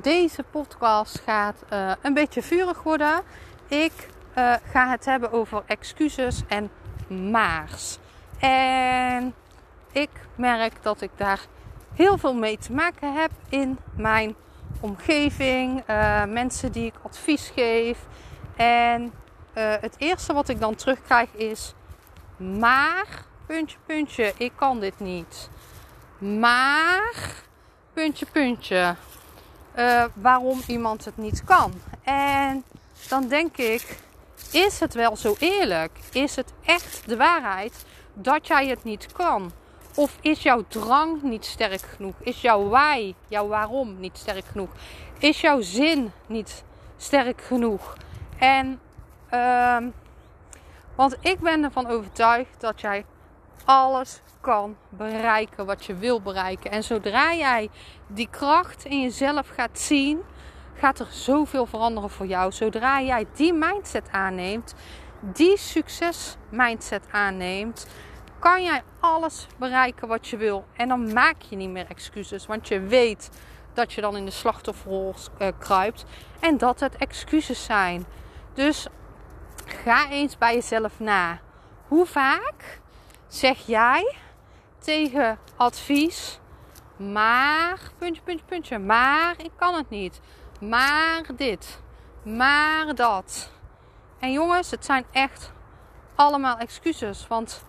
Deze podcast gaat uh, een beetje vurig worden. Ik uh, ga het hebben over excuses en maars. En ik merk dat ik daar heel veel mee te maken heb in mijn omgeving, uh, mensen die ik advies geef. En het eerste wat ik dan terugkrijg is: maar, puntje, puntje, ik kan dit niet. Maar, puntje, puntje uh, waarom iemand het niet kan. En dan denk ik, is het wel zo eerlijk? Is het echt de waarheid dat jij het niet kan? Of is jouw drang niet sterk genoeg? Is jouw why, jouw waarom niet sterk genoeg? Is jouw zin niet sterk genoeg? En, uh, want ik ben ervan overtuigd dat jij alles kan bereiken wat je wil bereiken. En zodra jij die kracht in jezelf gaat zien, gaat er zoveel veranderen voor jou. Zodra jij die mindset aanneemt, die succes mindset aanneemt, kan jij alles bereiken wat je wil. En dan maak je niet meer excuses, want je weet dat je dan in de slachtofferrol uh, kruipt en dat het excuses zijn. Dus ga eens bij jezelf na. Hoe vaak zeg jij tegen advies. Maar, puntje, puntje, puntje. Maar ik kan het niet. Maar dit. Maar dat. En jongens, het zijn echt allemaal excuses. Want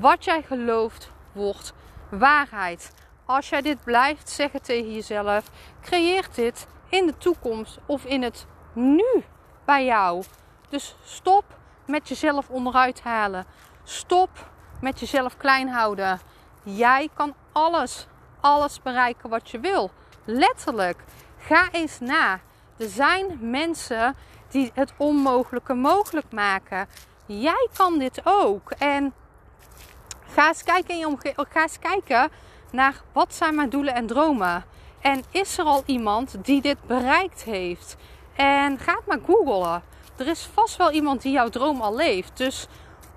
wat jij gelooft wordt waarheid. Als jij dit blijft zeggen tegen jezelf, creëert dit in de toekomst of in het nu bij jou. Dus stop met jezelf onderuit halen. Stop met jezelf klein houden. Jij kan alles, alles bereiken wat je wil. Letterlijk. Ga eens na. Er zijn mensen die het onmogelijke mogelijk maken. Jij kan dit ook. En ga eens kijken in je. Ga eens kijken naar wat zijn mijn doelen en dromen. En is er al iemand die dit bereikt heeft? En ga het maar googlen. Er is vast wel iemand die jouw droom al leeft. Dus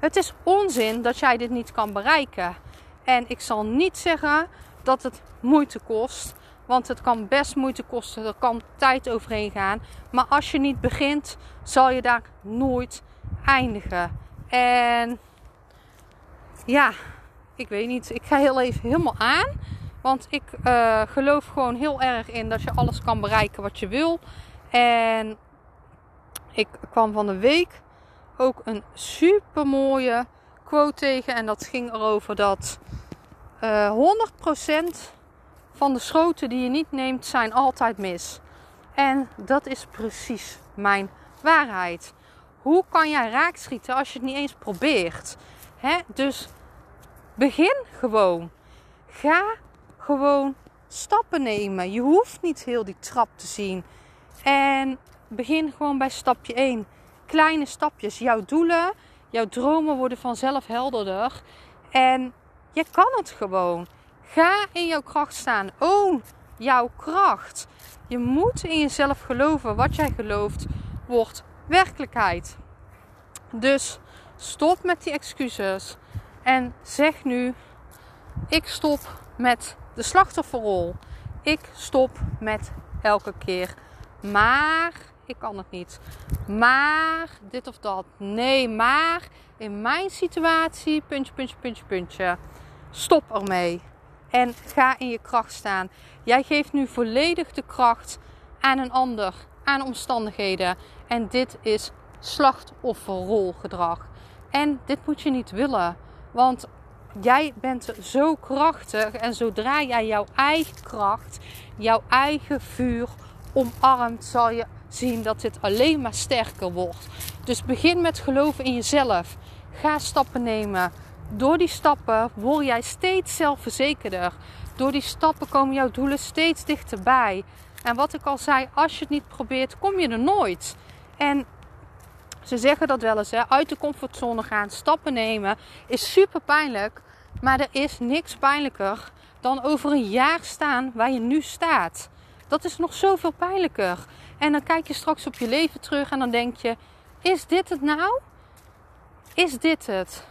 het is onzin dat jij dit niet kan bereiken. En ik zal niet zeggen dat het moeite kost. Want het kan best moeite kosten. Er kan tijd overheen gaan. Maar als je niet begint, zal je daar nooit eindigen. En ja, ik weet niet. Ik ga heel even helemaal aan. Want ik uh, geloof gewoon heel erg in dat je alles kan bereiken wat je wil. En ik kwam van de week ook een super mooie quote tegen. En dat ging erover dat uh, eh, 100% van de schoten die je niet neemt zijn altijd mis. En dat is precies mijn waarheid. Hoe kan jij raakschieten als je het niet eens probeert? Hè? Dus begin gewoon. Ga gewoon stappen nemen. Je hoeft niet heel die trap te zien. En begin gewoon bij stapje 1 kleine stapjes. Jouw doelen, jouw dromen worden vanzelf helderder. En je kan het gewoon. Ga in jouw kracht staan. Own jouw kracht. Je moet in jezelf geloven. Wat jij gelooft wordt werkelijkheid. Dus stop met die excuses. En zeg nu: ik stop met de slachtofferrol. Ik stop met elke keer. Maar ik kan het niet. Maar dit of dat. Nee, maar in mijn situatie, puntje, puntje, puntje, puntje. Stop ermee. En ga in je kracht staan. Jij geeft nu volledig de kracht aan een ander, aan omstandigheden. En dit is slachtofferrolgedrag. En dit moet je niet willen. Want jij bent zo krachtig. En zodra jij jouw eigen kracht, jouw eigen vuur omarmt, zal je zien dat dit alleen maar sterker wordt. Dus begin met geloven in jezelf. Ga stappen nemen. Door die stappen word jij steeds zelfverzekerder. Door die stappen komen jouw doelen steeds dichterbij. En wat ik al zei, als je het niet probeert, kom je er nooit. En ze zeggen dat wel eens, hè, uit de comfortzone gaan, stappen nemen, is super pijnlijk. Maar er is niks pijnlijker dan over een jaar staan waar je nu staat. Dat is nog zoveel pijnlijker. En dan kijk je straks op je leven terug en dan denk je: is dit het nou? Is dit het?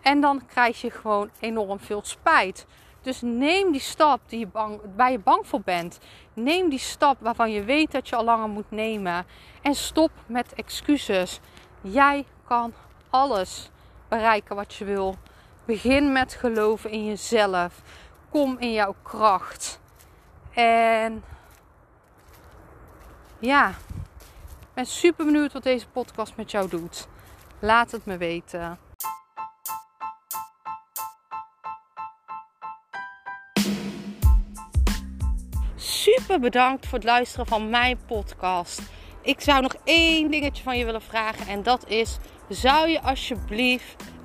En dan krijg je gewoon enorm veel spijt. Dus neem die stap die je bang, waar je bang voor bent. Neem die stap waarvan je weet dat je al langer moet nemen. En stop met excuses. Jij kan alles bereiken wat je wil. Begin met geloven in jezelf. Kom in jouw kracht. En ja, ik ben super benieuwd wat deze podcast met jou doet. Laat het me weten. Super bedankt voor het luisteren van mijn podcast. Ik zou nog één dingetje van je willen vragen en dat is: zou je alsjeblieft